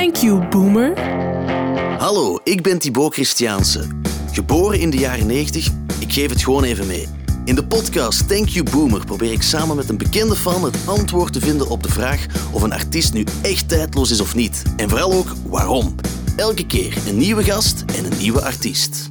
Thank you, boomer. Hallo, ik ben Thibaut Christiaanse. Geboren in de jaren 90, ik geef het gewoon even mee. In de podcast Thank You Boomer probeer ik samen met een bekende fan het antwoord te vinden op de vraag of een artiest nu echt tijdloos is of niet. En vooral ook waarom. Elke keer een nieuwe gast en een nieuwe artiest.